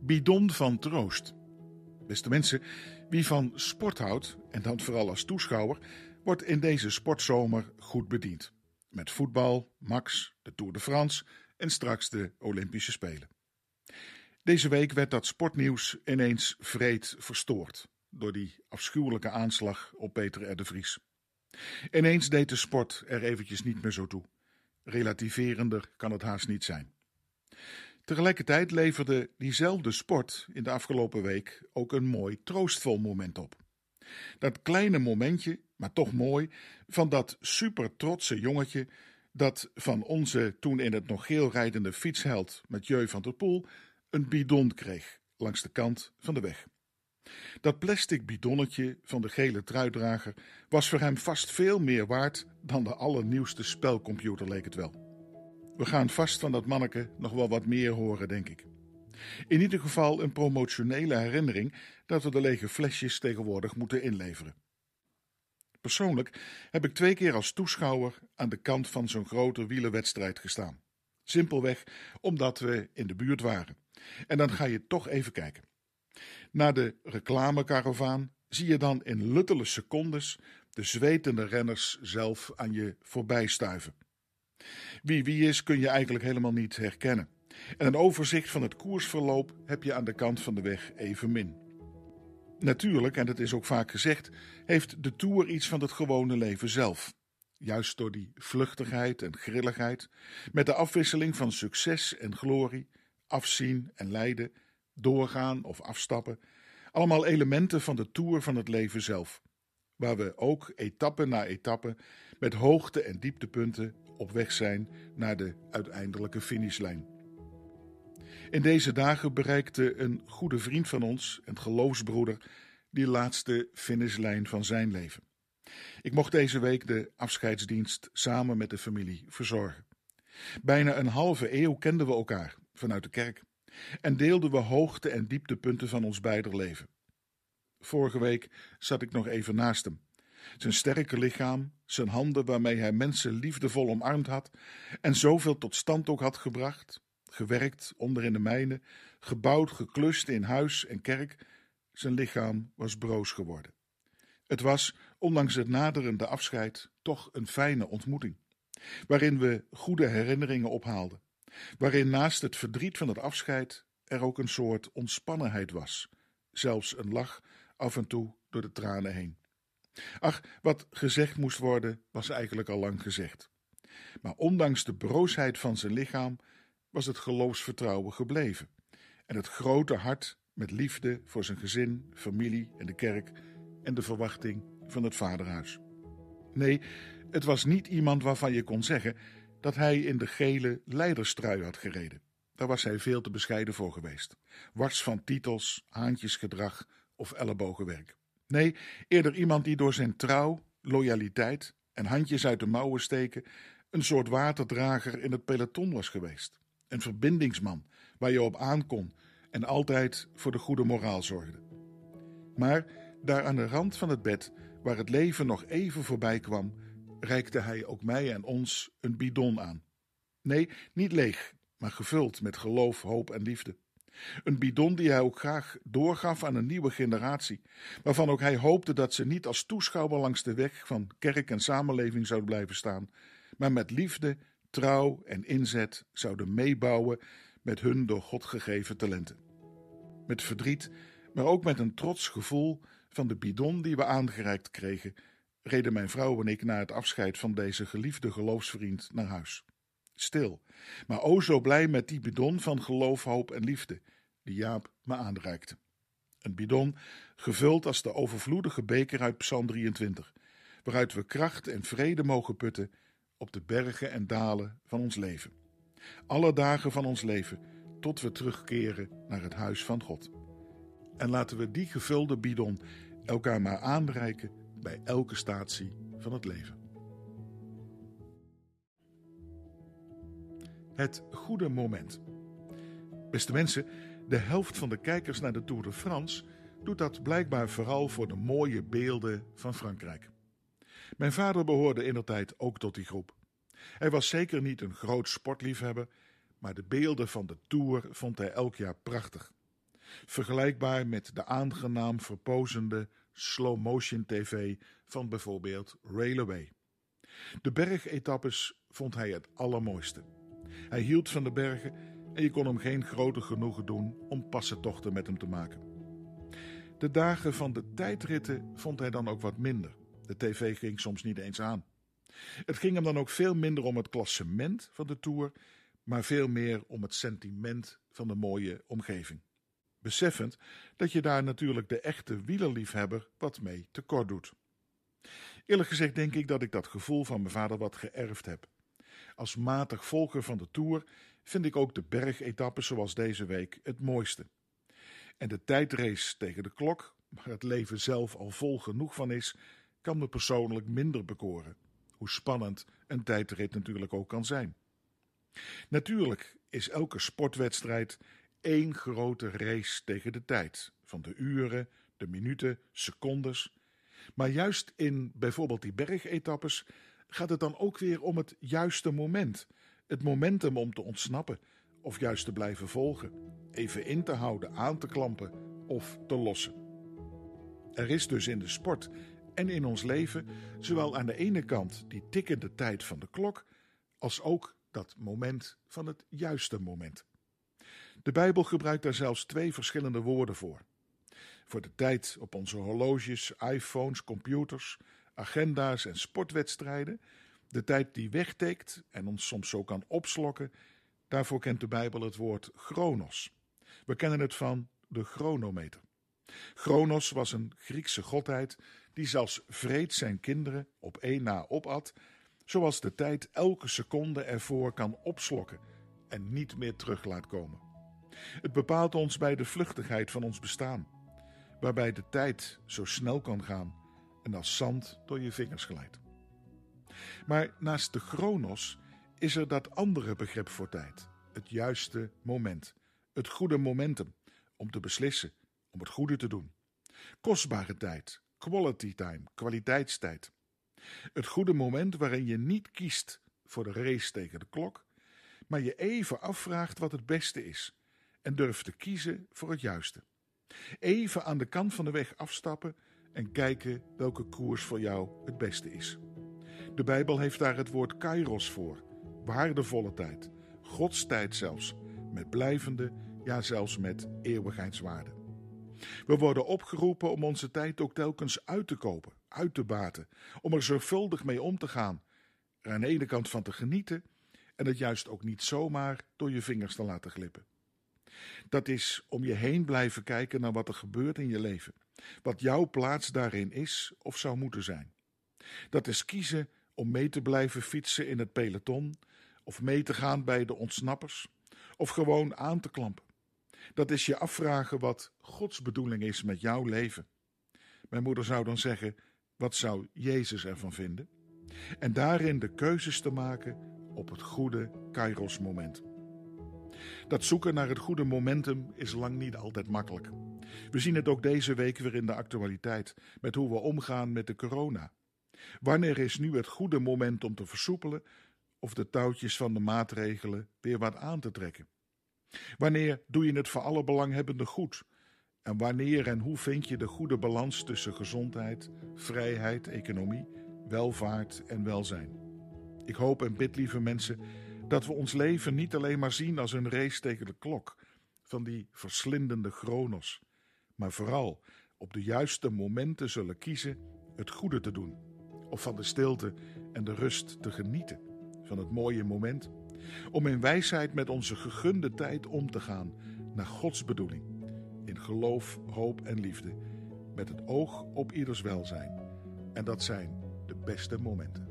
Bidon van troost. Beste mensen, wie van sport houdt, en dan vooral als toeschouwer, wordt in deze sportzomer goed bediend. Met voetbal, Max, de Tour de France en straks de Olympische Spelen. Deze week werd dat sportnieuws ineens vreed verstoord door die afschuwelijke aanslag op Peter R. Vries. Ineens deed de sport er eventjes niet meer zo toe. Relativerender kan het haast niet zijn. Tegelijkertijd leverde diezelfde sport in de afgelopen week ook een mooi troostvol moment op. Dat kleine momentje, maar toch mooi, van dat super trotse jongetje dat van onze toen in het nog geel rijdende fietsheld Mathieu van der Poel een bidon kreeg langs de kant van de weg. Dat plastic bidonnetje van de gele truidrager was voor hem vast veel meer waard dan de allernieuwste spelcomputer leek het wel. We gaan vast van dat manneke nog wel wat meer horen, denk ik. In ieder geval een promotionele herinnering dat we de lege flesjes tegenwoordig moeten inleveren. Persoonlijk heb ik twee keer als toeschouwer aan de kant van zo'n grote wielerwedstrijd gestaan. Simpelweg omdat we in de buurt waren. En dan ga je toch even kijken. Na de reclamekaravaan zie je dan in luttele secondes de zwetende renners zelf aan je voorbij stuiven. Wie wie is kun je eigenlijk helemaal niet herkennen. En een overzicht van het koersverloop heb je aan de kant van de weg evenmin. Natuurlijk, en dat is ook vaak gezegd, heeft de Tour iets van het gewone leven zelf. Juist door die vluchtigheid en grilligheid, met de afwisseling van succes en glorie, afzien en lijden, doorgaan of afstappen, allemaal elementen van de Tour van het leven zelf, waar we ook etappe na etappe met hoogte- en dieptepunten op weg zijn naar de uiteindelijke finishlijn. In deze dagen bereikte een goede vriend van ons, een geloofsbroeder, die laatste finishlijn van zijn leven. Ik mocht deze week de afscheidsdienst samen met de familie verzorgen. Bijna een halve eeuw kenden we elkaar vanuit de kerk en deelden we hoogte- en dieptepunten van ons beider leven. Vorige week zat ik nog even naast hem zijn sterke lichaam, zijn handen waarmee hij mensen liefdevol omarmd had en zoveel tot stand ook had gebracht, gewerkt onder in de mijnen, gebouwd, geklust in huis en kerk, zijn lichaam was broos geworden. Het was, ondanks het naderende afscheid, toch een fijne ontmoeting, waarin we goede herinneringen ophaalden, waarin naast het verdriet van het afscheid er ook een soort ontspannenheid was, zelfs een lach af en toe door de tranen heen. Ach, wat gezegd moest worden, was eigenlijk al lang gezegd. Maar ondanks de broosheid van zijn lichaam was het geloofsvertrouwen gebleven. En het grote hart met liefde voor zijn gezin, familie en de kerk en de verwachting van het vaderhuis. Nee, het was niet iemand waarvan je kon zeggen dat hij in de gele leiderstrui had gereden. Daar was hij veel te bescheiden voor geweest. Wars van titels, haantjesgedrag of ellebogenwerk. Nee, eerder iemand die door zijn trouw, loyaliteit en handjes uit de mouwen steken een soort waterdrager in het peloton was geweest. Een verbindingsman waar je op aankon en altijd voor de goede moraal zorgde. Maar daar aan de rand van het bed, waar het leven nog even voorbij kwam, reikte hij ook mij en ons een bidon aan. Nee, niet leeg, maar gevuld met geloof, hoop en liefde. Een bidon die hij ook graag doorgaf aan een nieuwe generatie, waarvan ook hij hoopte dat ze niet als toeschouwer langs de weg van kerk en samenleving zouden blijven staan, maar met liefde, trouw en inzet zouden meebouwen met hun door God gegeven talenten. Met verdriet, maar ook met een trots gevoel van de bidon die we aangereikt kregen, reden mijn vrouw en ik na het afscheid van deze geliefde geloofsvriend naar huis stil, maar o zo blij met die bidon van geloof, hoop en liefde, die Jaap me aanreikte. Een bidon gevuld als de overvloedige beker uit Psalm 23, waaruit we kracht en vrede mogen putten op de bergen en dalen van ons leven. Alle dagen van ons leven, tot we terugkeren naar het huis van God. En laten we die gevulde bidon elkaar maar aanreiken bij elke statie van het leven. Het goede moment. Beste mensen, de helft van de kijkers naar de Tour de France doet dat blijkbaar vooral voor de mooie beelden van Frankrijk. Mijn vader behoorde in de tijd ook tot die groep. Hij was zeker niet een groot sportliefhebber, maar de beelden van de Tour vond hij elk jaar prachtig. Vergelijkbaar met de aangenaam verpozende slow-motion tv van bijvoorbeeld Railway. De bergetappes vond hij het allermooiste. Hij hield van de bergen en je kon hem geen groter genoegen doen om passentochten met hem te maken. De dagen van de tijdritten vond hij dan ook wat minder. De tv ging soms niet eens aan. Het ging hem dan ook veel minder om het klassement van de Tour, maar veel meer om het sentiment van de mooie omgeving. Beseffend dat je daar natuurlijk de echte wielerliefhebber wat mee tekort doet. Eerlijk gezegd denk ik dat ik dat gevoel van mijn vader wat geërfd heb. Als matig volger van de Tour vind ik ook de bergetappes zoals deze week het mooiste. En de tijdrace tegen de klok, waar het leven zelf al vol genoeg van is, kan me persoonlijk minder bekoren. Hoe spannend een tijdrit natuurlijk ook kan zijn. Natuurlijk is elke sportwedstrijd één grote race tegen de tijd, van de uren, de minuten, secondes. Maar juist in bijvoorbeeld die bergetappes gaat het dan ook weer om het juiste moment. Het momentum om te ontsnappen of juist te blijven volgen. Even in te houden, aan te klampen of te lossen. Er is dus in de sport en in ons leven zowel aan de ene kant die tikkende tijd van de klok, als ook dat moment van het juiste moment. De Bijbel gebruikt daar zelfs twee verschillende woorden voor. Voor de tijd op onze horloges, iPhones, computers, agenda's en sportwedstrijden, de tijd die wegteekt en ons soms zo kan opslokken, daarvoor kent de Bijbel het woord chronos. We kennen het van de chronometer. Chronos was een Griekse godheid die zelfs vreed zijn kinderen op één na opat, zoals de tijd elke seconde ervoor kan opslokken en niet meer terug laat komen. Het bepaalt ons bij de vluchtigheid van ons bestaan, waarbij de tijd zo snel kan gaan en als zand door je vingers glijdt. Maar naast de chronos is er dat andere begrip voor tijd, het juiste moment, het goede momentum om te beslissen, om het goede te doen. Kostbare tijd, quality time, kwaliteitstijd. Het goede moment waarin je niet kiest voor de race tegen de klok, maar je even afvraagt wat het beste is en durft te kiezen voor het juiste. Even aan de kant van de weg afstappen en kijken welke koers voor jou het beste is. De Bijbel heeft daar het woord kairos voor, waardevolle tijd, Gods tijd zelfs, met blijvende, ja zelfs met eeuwigheidswaarde. We worden opgeroepen om onze tijd ook telkens uit te kopen, uit te baten, om er zorgvuldig mee om te gaan, er aan de ene kant van te genieten en het juist ook niet zomaar door je vingers te laten glippen. Dat is om je heen blijven kijken naar wat er gebeurt in je leven, wat jouw plaats daarin is of zou moeten zijn. Dat is kiezen om mee te blijven fietsen in het peloton, of mee te gaan bij de ontsnappers, of gewoon aan te klampen. Dat is je afvragen wat Gods bedoeling is met jouw leven. Mijn moeder zou dan zeggen: wat zou Jezus ervan vinden? En daarin de keuzes te maken op het goede Kairos moment. Dat zoeken naar het goede momentum is lang niet altijd makkelijk. We zien het ook deze week weer in de actualiteit met hoe we omgaan met de corona. Wanneer is nu het goede moment om te versoepelen of de touwtjes van de maatregelen weer wat aan te trekken? Wanneer doe je het voor alle belanghebbenden goed? En wanneer en hoe vind je de goede balans tussen gezondheid, vrijheid, economie, welvaart en welzijn? Ik hoop en bid, lieve mensen, dat we ons leven niet alleen maar zien als een race tegen de klok van die verslindende chronos, maar vooral op de juiste momenten zullen kiezen het goede te doen, of van de stilte en de rust te genieten van het mooie moment, om in wijsheid met onze gegunde tijd om te gaan naar Gods bedoeling, in geloof, hoop en liefde, met het oog op ieders welzijn. En dat zijn de beste momenten.